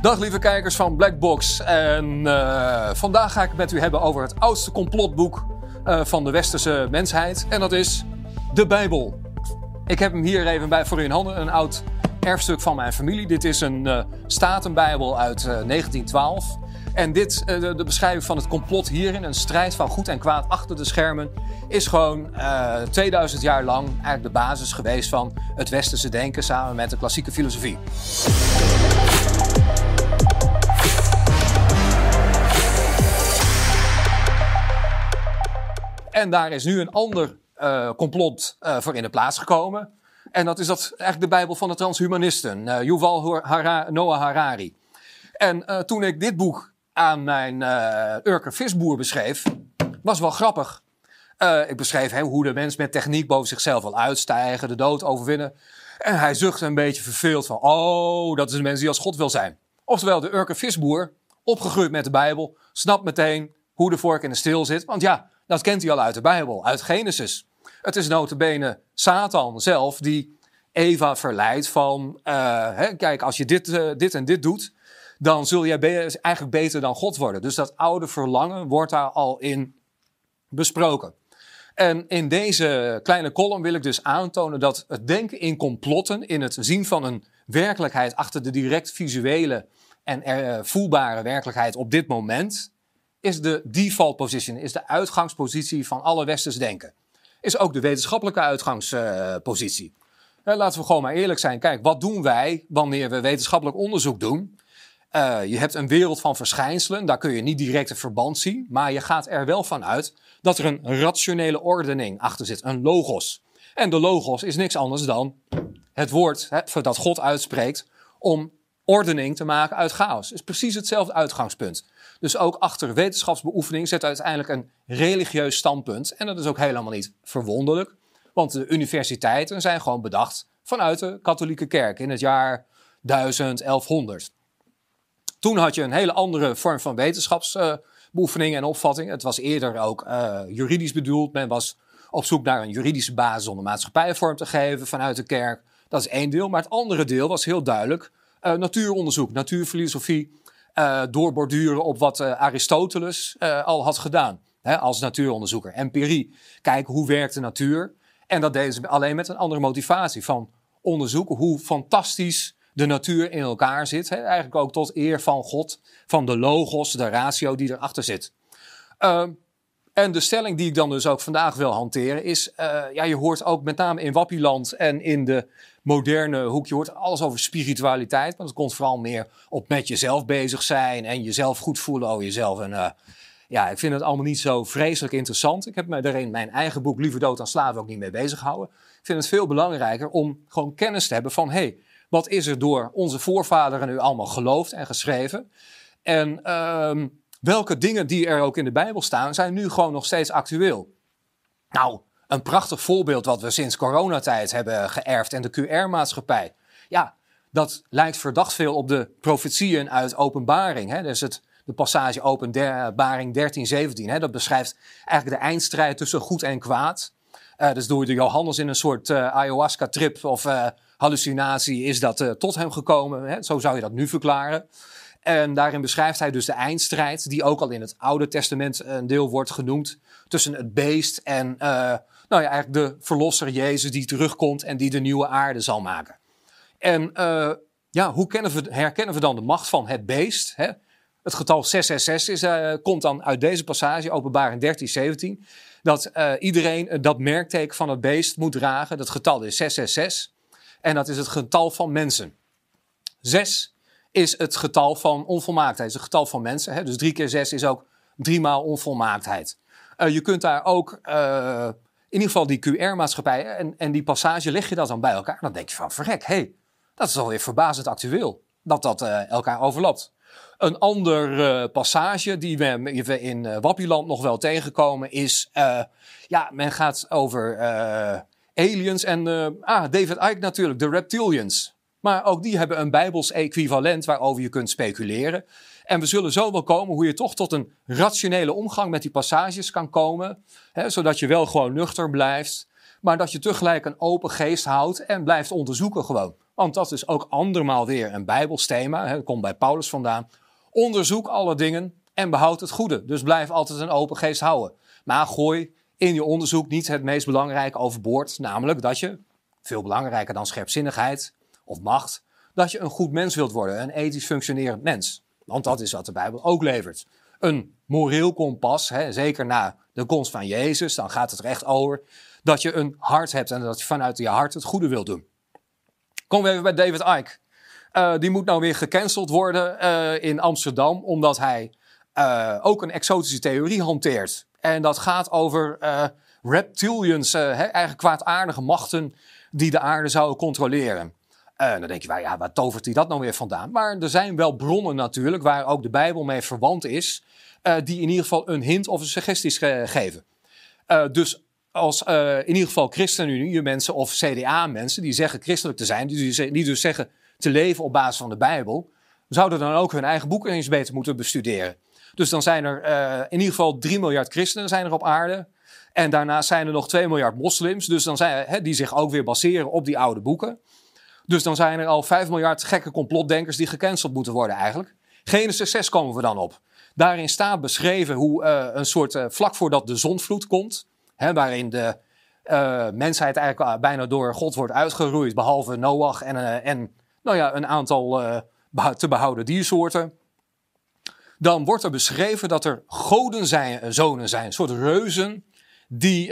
Dag lieve kijkers van Blackbox. En uh, vandaag ga ik het met u hebben over het oudste complotboek uh, van de westerse mensheid. En dat is de Bijbel. Ik heb hem hier even bij voor u in handen. Een oud erfstuk van mijn familie. Dit is een uh, Statenbijbel uit 1912. En dit, de, de, beschrijving van het complot hierin, een strijd van goed en kwaad achter de schermen, is gewoon 2000 jaar lang eigenlijk de basis geweest van het westerse denken samen met de klassieke filosofie. En daar is nu een ander uh, complot uh, voor in de plaats gekomen. En dat is dat eigenlijk de Bijbel van de transhumanisten, uh, Yuval Noah Harari. En toen ik dit boek aan mijn Urker visboer beschreef, was wel grappig. ik beschreef hem hoe de mens met techniek boven zichzelf wil uitstijgen, de dood overwinnen. En hij zuchtte een beetje verveeld van, oh, dat is een mens die als God wil zijn. Oftewel, de Urker visboer, opgegroeid met de Bijbel, snapt meteen hoe de vork in de steel zit. Want ja, dat kent hij al uit de Bijbel, uit Genesis. Het is notabene Satan zelf die Eva verleidt van, uh, hè, kijk, als je dit, uh, dit en dit doet, dan zul jij eigenlijk beter dan God worden. Dus dat oude verlangen wordt daar al in besproken. En in deze kleine column wil ik dus aantonen dat het denken in complotten, in het zien van een werkelijkheid achter de direct visuele en uh, voelbare werkelijkheid op dit moment, is de default position, is de uitgangspositie van alle westers denken. Is ook de wetenschappelijke uitgangspositie. Uh, laten we gewoon maar eerlijk zijn. Kijk, wat doen wij wanneer we wetenschappelijk onderzoek doen? Uh, je hebt een wereld van verschijnselen, daar kun je niet direct een verband zien, maar je gaat er wel van uit dat er een rationele ordening achter zit, een logos. En de logos is niks anders dan het woord hè, dat God uitspreekt om ordening te maken uit chaos. Is precies hetzelfde uitgangspunt. Dus ook achter wetenschapsbeoefening zit uiteindelijk een religieus standpunt. En dat is ook helemaal niet verwonderlijk, want de universiteiten zijn gewoon bedacht vanuit de katholieke kerk in het jaar 1000, 1100. Toen had je een hele andere vorm van wetenschapsbeoefening en opvatting. Het was eerder ook uh, juridisch bedoeld. Men was op zoek naar een juridische basis om de maatschappij vorm te geven vanuit de kerk. Dat is één deel. Maar het andere deel was heel duidelijk uh, natuuronderzoek, natuurfilosofie uh, doorborduren op wat uh, Aristoteles uh, al had gedaan. Hè, als natuuronderzoeker. Empirie. Kijken hoe werkt de natuur. En dat deden ze alleen met een andere motivatie. Van onderzoeken hoe fantastisch de natuur in elkaar zit. Hè, eigenlijk ook tot eer van God. Van de logos, de ratio die erachter zit. Ehm, en de stelling die ik dan dus ook vandaag wil hanteren is... ja, je hoort ook met name in Wappieland en in de moderne hoek. Je hoort alles over spiritualiteit, maar dat komt vooral meer op met jezelf bezig zijn en jezelf goed voelen over jezelf. En uh, ja, ik vind het allemaal niet zo vreselijk interessant. Ik heb me daarin mijn eigen boek Liever dood aan slaven ook niet mee bezig gehouden. Ik vind het veel belangrijker om gewoon kennis te hebben van, hey, wat is er door onze voorvaderen nu allemaal geloofd en geschreven? En uh, welke dingen die er ook in de Bijbel staan, zijn nu gewoon nog steeds actueel? Nou, een prachtig voorbeeld wat we sinds coronatijd hebben geërfd en de QR-maatschappij. Ja, dat lijkt verdacht veel op de profetieën uit openbaring. Hè? Dus het, de passage openbaring 13, 17. Hè? Dat beschrijft eigenlijk de eindstrijd tussen goed en kwaad. Uh, dus door de Johannes in een soort uh, ayahuasca-trip of uh, hallucinatie is dat tot hem gekomen. Hè? Zo zou je dat nu verklaren. En daarin beschrijft hij dus de eindstrijd, die ook al in het Oude Testament een deel wordt genoemd, tussen het beest en nou ja, eigenlijk de verlosser Jezus die terugkomt en die de nieuwe aarde zal maken. En uh, ja, hoe we, herkennen we dan de macht van het beest? Hè? Het getal 666 is, uh, komt dan uit deze passage, openbaring 13, 17. Dat iedereen dat merkteken van het beest moet dragen. Dat getal is 666. En dat is het getal van mensen. 6 is het getal van onvolmaaktheid. Is het getal van mensen. Hè? Dus 3 keer 6 is ook driemaal onvolmaaktheid. je kunt daar ook in ieder geval die QR-maatschappij en, en die passage leg je dat dan bij elkaar. Dan denk je van, verrek, hé, hey, dat is alweer verbazend actueel. Dat dat uh, elkaar overlapt. Een andere passage die we in Wappieland nog wel tegenkomen is... ja, men gaat over aliens en ah, David Icke natuurlijk, de reptilians. Maar ook die hebben een bijbels equivalent waarover je kunt speculeren. En we zullen zo wel komen hoe je toch tot een rationele omgang met die passages kan komen. Hè, zodat je wel gewoon nuchter blijft, maar dat je tegelijk een open geest houdt en blijft onderzoeken gewoon. Want dat is ook andermaal weer een Bijbelsthema. Het komt bij Paulus vandaan. Onderzoek alle dingen en behoud het goede. Dus blijf altijd een open geest houden. Maar gooi in je onderzoek niet het meest belangrijke overboord. Namelijk dat je, veel belangrijker dan scherpzinnigheid of macht, dat je een goed mens wilt worden. Een ethisch functionerend mens. Want dat is wat de Bijbel ook levert. Een moreel kompas, hè, zeker na de komst van Jezus, dan gaat het er echt over dat je een hart hebt en dat je vanuit je hart het goede wilt doen. We even bij David Icke. Uh, die moet nou weer gecanceld worden uh, in Amsterdam, omdat hij uh, ook een exotische theorie hanteert. En dat gaat over reptilians, eigenlijk kwaadaardige machten die de aarde zouden controleren. Dan denk je, ja, waar tovert hij dat nou weer vandaan? Maar er zijn wel bronnen natuurlijk, waar ook de Bijbel mee verwant is, die in ieder geval een hint of een suggesties ge geven. dus als in ieder geval ChristenUnie mensen of CDA-mensen die zeggen christelijk te zijn, die, die dus zeggen te leven op basis van de Bijbel, zouden dan ook hun eigen boeken eens beter moeten bestuderen. Dus dan zijn er in ieder geval 3 miljard christenen zijn er op aarde. En daarnaast zijn er nog 2 miljard moslims, dus dan zijn, die zich ook weer baseren op die oude boeken. Dus dan zijn er al 5 miljard gekke complotdenkers die gecanceld moeten worden eigenlijk. Genesis 6 komen we dan op. Daarin staat beschreven hoe uh, een soort, uh, vlak voordat de zonvloed komt, Hè, waarin de uh, mensheid eigenlijk bijna door God wordt uitgeroeid, behalve Noach en, en nou ja, een aantal te behouden diersoorten. Dan wordt er beschreven dat er goden zijn, zonen zijn, een soort reuzen, die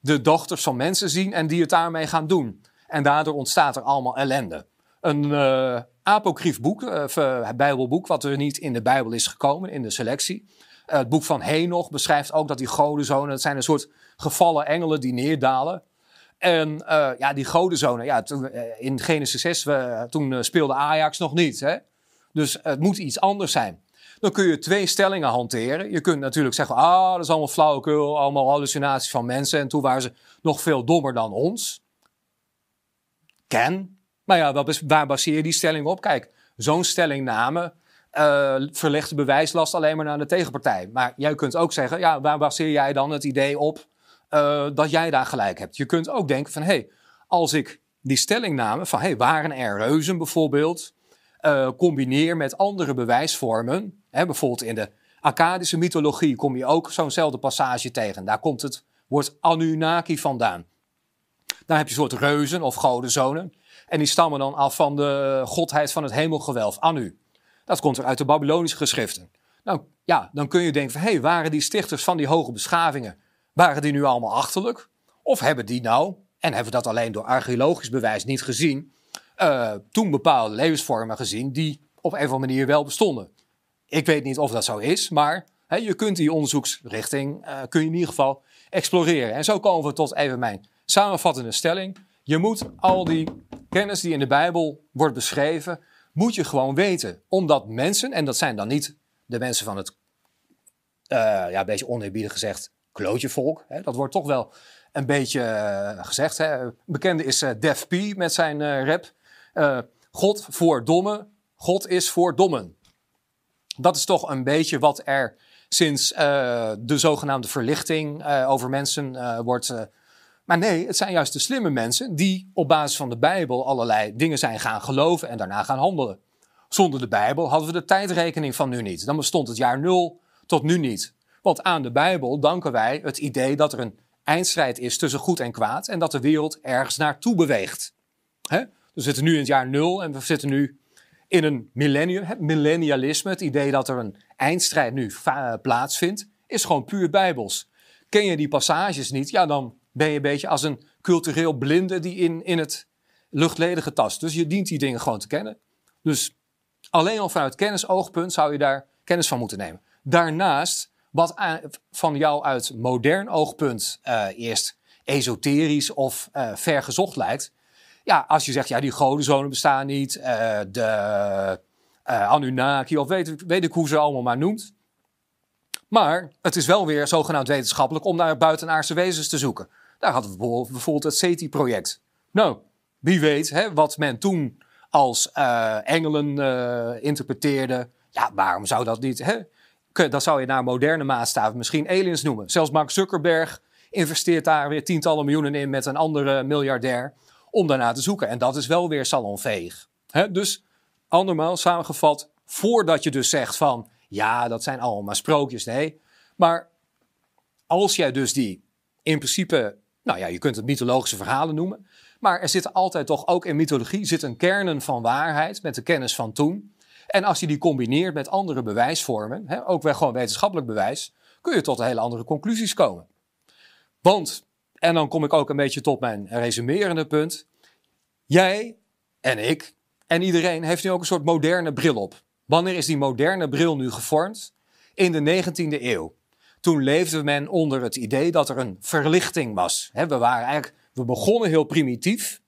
de dochters van mensen zien en die het daarmee gaan doen. En daardoor ontstaat er allemaal ellende. Een uh, apocryf boek, uh, bijbelboek, wat er niet in de Bijbel is gekomen, in de selectie. Het boek van Henoch beschrijft ook dat die godenzonen, dat zijn een soort gevallen engelen die neerdalen. En ja, die godenzonen, ja, toen, in Genesis 6, we, toen speelde Ajax nog niet. Hè? Dus het moet iets anders zijn. Dan kun je twee stellingen hanteren. Je kunt natuurlijk zeggen, ah, dat is allemaal flauwekul, allemaal hallucinaties van mensen. En toen waren ze nog veel dommer dan ons. Ken. Maar ja, waar baseer je die stelling op? Kijk, zo'n stellingname uh, verlegt de bewijslast alleen maar naar de tegenpartij. Maar jij kunt ook zeggen, ja, waar baseer jij dan het idee op uh, dat jij daar gelijk hebt? Je kunt ook denken van, hé, hey, als ik die stellingname van, hé, hey, waren er reuzen bijvoorbeeld, uh, combineer met andere bewijsvormen, hè, bijvoorbeeld in de Akkadische mythologie kom je ook zo'nzelfde passage tegen. Daar komt het woord Anunnaki vandaan. Daar heb je soort reuzen of godenzonen. En die stammen dan af van de godheid van het hemelgewelf, Anu. Dat komt er uit de Babylonische geschriften. Nou ja, dan kun je denken van, hé, hey, waren die stichters van die hoge beschavingen, waren die nu allemaal achterlijk? Of hebben die nou, en hebben we dat alleen door archeologisch bewijs niet gezien, uh, toen bepaalde levensvormen gezien die op een of andere manier wel bestonden? Ik weet niet of dat zo is, maar je kunt die onderzoeksrichting, uh, kun je in ieder geval exploreren. En zo komen we tot even mijn samenvattende stelling. Je moet al die kennis die in de Bijbel wordt beschreven, moet je gewoon weten. Omdat mensen, en dat zijn dan niet de mensen van het, uh, ja, een beetje oneerbiedig gezegd, klootjevolk. Hè, dat wordt toch wel een beetje uh, gezegd. Hè. Bekende is uh, Def P met zijn rap. God voor domme, God is voor dommen. Dat is toch een beetje wat er sinds de zogenaamde verlichting over mensen wordt maar nee, het zijn juist de slimme mensen die op basis van de Bijbel allerlei dingen zijn gaan geloven en daarna gaan handelen. Zonder de Bijbel hadden we de tijdrekening van nu niet. Dan bestond het jaar nul tot nu niet. Want aan de Bijbel danken wij het idee dat er een eindstrijd is tussen goed en kwaad en dat de wereld ergens naartoe beweegt. We zitten nu in het jaar nul en we zitten nu in een millennium. Het millennialisme, het idee dat er een eindstrijd nu plaatsvindt, is gewoon puur bijbels. Ken je die passages niet, ja dan ben je een beetje als een cultureel blinde die in, in het luchtledige tast. Dus je dient die dingen gewoon te kennen. Dus alleen al vanuit kennisoogpunt zou je daar kennis van moeten nemen. Daarnaast, wat van jou uit modern oogpunt uh, eerst esoterisch of uh, ver gezocht lijkt. Ja, als je zegt, ja, die godenzonen bestaan niet, uh, de Anunnaki of weet, weet ik hoe ze allemaal maar noemt. Maar het is wel weer zogenaamd wetenschappelijk om naar buitenaardse wezens te zoeken. Daar hadden we bijvoorbeeld het SETI-project. Nou, wie weet hè, wat men toen als uh, engelen uh, interpreteerde. Ja, waarom zou dat niet? Hè? Dat zou je naar moderne maatstaven misschien aliens noemen. Zelfs Mark Zuckerberg investeert daar weer tientallen miljoenen in met een andere miljardair. om daarna te zoeken. En dat is wel weer salonveeg. Hè? Dus andermaal samengevat, voordat je dus zegt van ja, dat zijn allemaal sprookjes, nee. Maar als jij dus die in principe, nou ja, je kunt het mythologische verhalen noemen, maar er zit altijd toch ook in mythologie zit een kernen van waarheid met de kennis van toen. En als je die combineert met andere bewijsvormen, hè, ook wel gewoon wetenschappelijk bewijs, kun je tot hele andere conclusies komen. Want, en dan kom ik ook een beetje tot mijn resumerende punt. Jij en ik en iedereen heeft nu ook een soort moderne bril op. Wanneer is die moderne bril nu gevormd? In de 19e eeuw. Toen leefde men onder het idee dat er een verlichting was. we, waren eigenlijk, we begonnen heel primitief.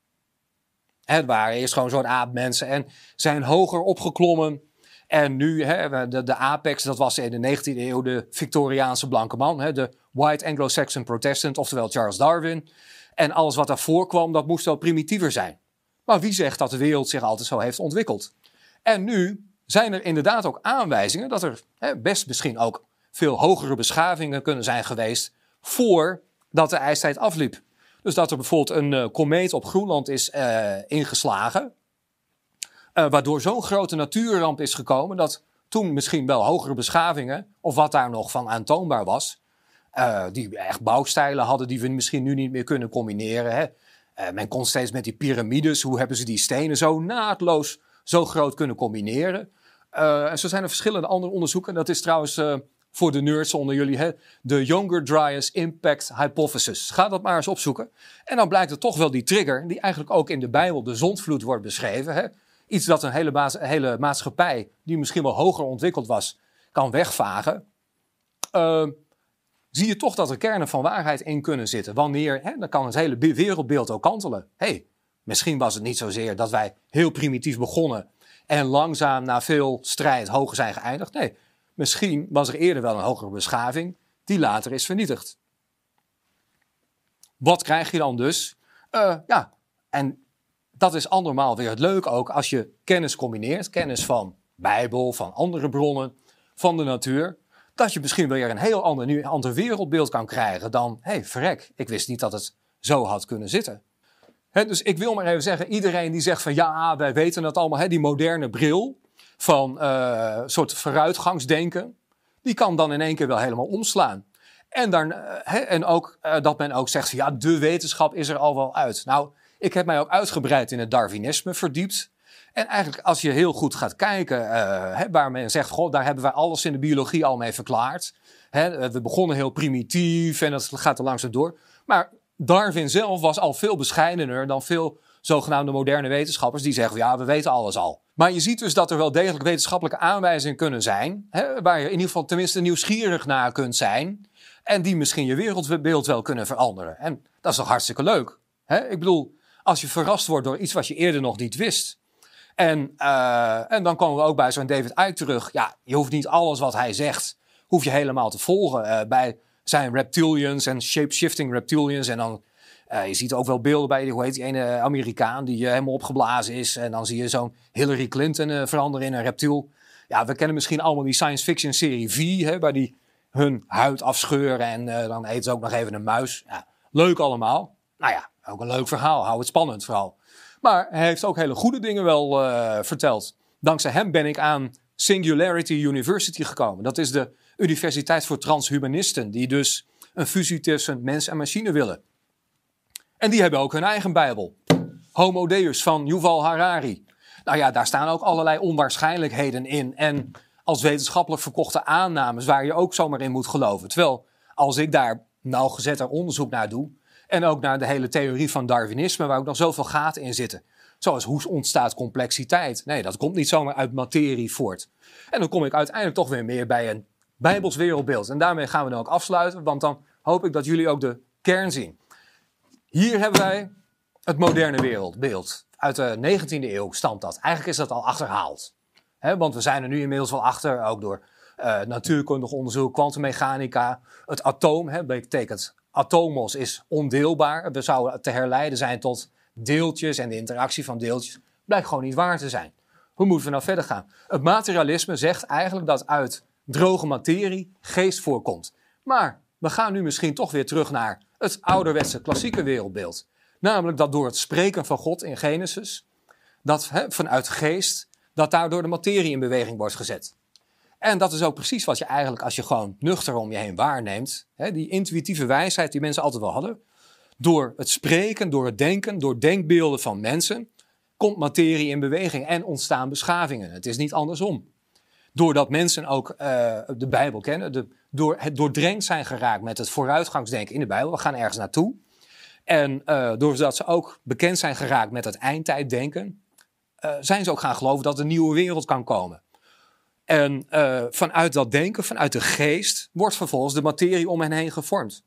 Het waren eerst gewoon zo'n aapmensen en zijn hoger opgeklommen. En nu, de, de apex, dat was in de 19e eeuw de Victoriaanse blanke man. de White Anglo-Saxon Protestant, oftewel Charles Darwin. En alles wat daarvoor kwam, dat moest wel primitiever zijn. Maar wie zegt dat de wereld zich altijd zo heeft ontwikkeld? En nu zijn er inderdaad ook aanwijzingen dat er best misschien ook veel hogere beschavingen kunnen zijn geweest voordat de ijstijd afliep. Dus dat er bijvoorbeeld een uh, komeet op Groenland is uh, ingeslagen, uh, waardoor zo'n grote natuurramp is gekomen dat toen misschien wel hogere beschavingen, of wat daar nog van aantoonbaar was, die echt bouwstijlen hadden die we misschien nu niet meer kunnen combineren. Hè. men kon steeds met die piramides, hoe hebben ze die stenen zo naadloos zo groot kunnen combineren. En zo zijn er verschillende andere onderzoeken. Dat is trouwens voor de nerds onder jullie hè, de Younger Dryas Impact Hypothesis. Ga dat maar eens opzoeken. En dan blijkt er toch wel die trigger, die eigenlijk ook in de Bijbel de zondvloed wordt beschreven. Hè. Iets dat een hele, hele, maatschappij, die misschien wel hoger ontwikkeld was, kan wegvagen. Uh, zie je toch dat er kernen van waarheid in kunnen zitten. Wanneer, hè, dan kan het hele wereldbeeld ook kantelen. hey, Misschien was het niet zozeer dat wij heel primitief begonnen en langzaam na veel strijd hoger zijn geëindigd. Nee, misschien was er eerder wel een hogere beschaving die later is vernietigd. Wat krijg je dan dus? Uh, ja, en dat is andermaal weer het leuke ook als je kennis combineert, kennis van Bijbel, van andere bronnen, van de natuur, dat je misschien weer een heel ander, ander wereldbeeld kan krijgen dan, hé, hey, verrek, ik wist niet dat het zo had kunnen zitten dus ik wil maar even zeggen, iedereen die zegt van ja, wij weten dat allemaal, die moderne bril van uh, soort vooruitgangsdenken, die kan dan in één keer wel helemaal omslaan. En, dan, uh, en ook uh, dat men ook zegt ja, de wetenschap is er al wel uit. Nou, ik heb mij ook uitgebreid in het Darwinisme verdiept. En eigenlijk als je heel goed gaat kijken, waar men zegt, goh, daar hebben wij alles in de biologie al mee verklaard. we begonnen heel primitief en dat gaat er langzaam door. Maar Darwin zelf was al veel bescheidener dan veel zogenaamde moderne wetenschappers die zeggen: ja, we weten alles al. Maar je ziet dus dat er wel degelijk wetenschappelijke aanwijzingen kunnen zijn, hè, waar je in ieder geval tenminste nieuwsgierig naar kunt zijn. En die misschien je wereldbeeld wel kunnen veranderen. En dat is toch hartstikke leuk. Hè? Ik bedoel, als je verrast wordt door iets wat je eerder nog niet wist. En, uh, en dan komen we ook bij zo'n David Icke terug. Ja, je hoeft niet alles wat hij zegt, hoef je helemaal te volgen. Uh, bij zijn reptilians en shape-shifting reptilians. En dan, uh, je ziet ook wel beelden bij, hoe heet die ene Amerikaan die uh, helemaal opgeblazen is. En dan zie je zo'n Hillary Clinton uh, veranderen in een reptiel. Ja, we kennen misschien allemaal die science fiction serie V, hè, waar die hun huid afscheuren en dan eten ze ook nog even een muis. Ja, leuk allemaal. Nou ja, ook een leuk verhaal. Hou het spannend vooral. Maar hij heeft ook hele goede dingen wel verteld. Dankzij hem ben ik aan Singularity University gekomen. Dat is de Universiteit voor Transhumanisten, die dus een fusie tussen mens en machine willen. En die hebben ook hun eigen Bijbel. Homo Deus van Yuval Harari. Nou ja, daar staan ook allerlei onwaarschijnlijkheden in. En als wetenschappelijk verkochte aannames waar je ook zomaar in moet geloven. Terwijl als ik daar nauwgezetter onderzoek naar doe. En ook naar de hele theorie van Darwinisme, waar ook nog zoveel gaten in zitten. Zoals hoe ontstaat complexiteit? Nee, dat komt niet zomaar uit materie voort. En dan kom ik uiteindelijk toch weer meer bij een Bijbels wereldbeeld. En daarmee gaan we dan ook afsluiten, want dan hoop ik dat jullie ook de kern zien. Hier hebben wij het moderne wereldbeeld. Uit de 19e eeuw stamt dat. Eigenlijk is dat al achterhaald. want we zijn er nu inmiddels wel achter, ook door uh, natuurkundig onderzoek, kwantummechanica. Het atoom he, betekent atomos is ondeelbaar. We zouden te herleiden zijn tot deeltjes en de interactie van deeltjes. Blijkt gewoon niet waar te zijn. Hoe moeten we nou verder gaan? Het materialisme zegt eigenlijk dat uit droge materie geest voorkomt. Maar we gaan nu misschien toch weer terug naar het ouderwetse klassieke wereldbeeld. Namelijk dat door het spreken van God in Genesis, dat hè, vanuit geest, dat daardoor de materie in beweging wordt gezet. En dat is ook precies wat je eigenlijk, als je gewoon nuchter om je heen waarneemt, die intuïtieve wijsheid die mensen altijd wel hadden, door het spreken, door het denken, door denkbeelden van mensen, komt materie in beweging en ontstaan beschavingen. Het is niet andersom. Doordat mensen ook uh, de Bijbel kennen, de, door het doordrenkt zijn geraakt met het vooruitgangsdenken in de Bijbel. We gaan ergens naartoe. En uh, doordat ze ook bekend zijn geraakt met het eindtijddenken, uh, zijn ze ook gaan geloven dat een nieuwe wereld kan komen. En vanuit dat denken, vanuit de geest, wordt vervolgens de materie om hen heen gevormd.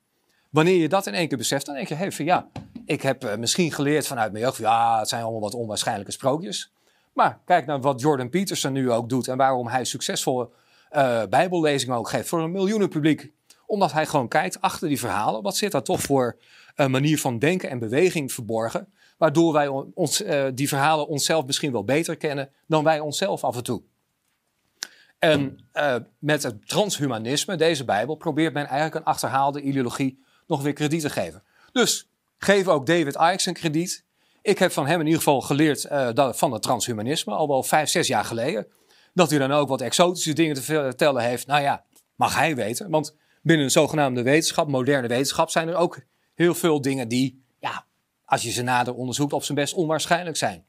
Wanneer je dat in één keer beseft, dan denk je, hey, van, ja, ik heb misschien geleerd vanuit mijn jeugd, ja, het zijn allemaal wat onwaarschijnlijke sprookjes. Maar kijk naar wat Jordan Peterson nu ook doet en waarom hij succesvolle uh, bijbellezingen ook geeft voor een miljoenen publiek. Omdat hij gewoon kijkt achter die verhalen, wat zit daar toch voor een manier van denken en beweging verborgen, waardoor wij ons, uh, die verhalen onszelf misschien wel beter kennen dan wij onszelf af en toe. En met het transhumanisme, deze Bijbel, probeert men eigenlijk een achterhaalde ideologie nog weer krediet te geven. Dus geef ook David Icke een krediet. Ik heb van hem in ieder geval geleerd uh, dat, van het transhumanisme, al wel vijf, zes jaar geleden. Dat hij dan ook wat exotische dingen te vertellen heeft. Nou ja, mag hij weten. Want binnen een zogenaamde wetenschap, moderne wetenschap, zijn er ook heel veel dingen die, ja, als je ze nader onderzoekt, op zijn best onwaarschijnlijk zijn.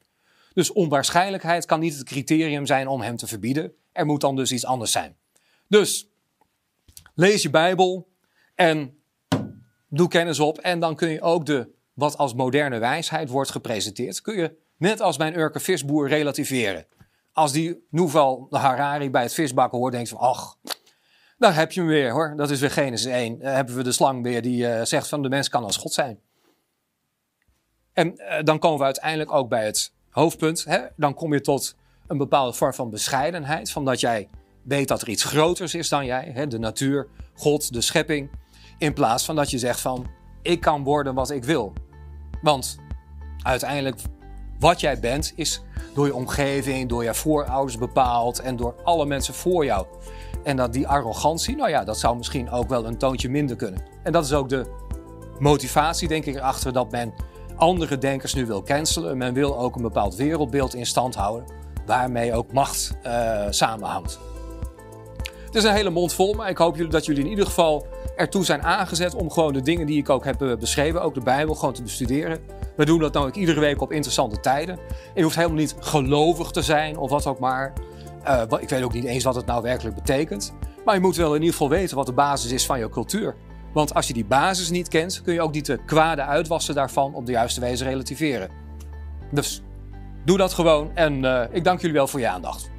Dus onwaarschijnlijkheid kan niet het criterium zijn om hem te verbieden. Er moet dan dus iets anders zijn. Dus lees je Bijbel en doe kennis op en dan kun je ook de, wat als moderne wijsheid wordt gepresenteerd, kun je net als mijn Urke visboer relativeren. Als die Nouvel Harari bij het visbakken hoort, denkt van, ach, daar heb je hem weer hoor. Dat is weer Genesis 1. Dan hebben we de slang weer die uh, zegt van de mens kan als God zijn. En uh, dan komen we uiteindelijk ook bij het hoofdpunt. Hè? Dan kom je tot een bepaalde vorm van bescheidenheid. Van dat jij weet dat er iets groters is dan jij. Hè? De natuur, God, de schepping. In plaats van dat je zegt van, ik kan worden wat ik wil. Want uiteindelijk, wat jij bent, is door je omgeving, door je voorouders bepaald en door alle mensen voor jou. En dat die arrogantie, nou ja, dat zou misschien ook wel een toontje minder kunnen. En dat is ook de motivatie, denk ik, erachter dat men andere denkers nu wil cancelen. Men wil ook een bepaald wereldbeeld in stand houden, waarmee ook macht uh, samenhangt. Het is een hele mond vol, maar ik hoop dat jullie in ieder geval ertoe zijn aangezet om gewoon de dingen die ik ook heb beschreven, ook de Bijbel, gewoon te bestuderen. We doen dat dan ook iedere week op interessante tijden. je hoeft helemaal niet gelovig te zijn of wat ook maar. Uh, ik weet ook niet eens wat het nou werkelijk betekent. Maar je moet wel in ieder geval weten wat de basis is van je cultuur. Want als je die basis niet kent, kun je ook niet de kwade uitwassen daarvan op de juiste wijze relativeren. Dus doe dat gewoon en uh, ik dank jullie wel voor je aandacht.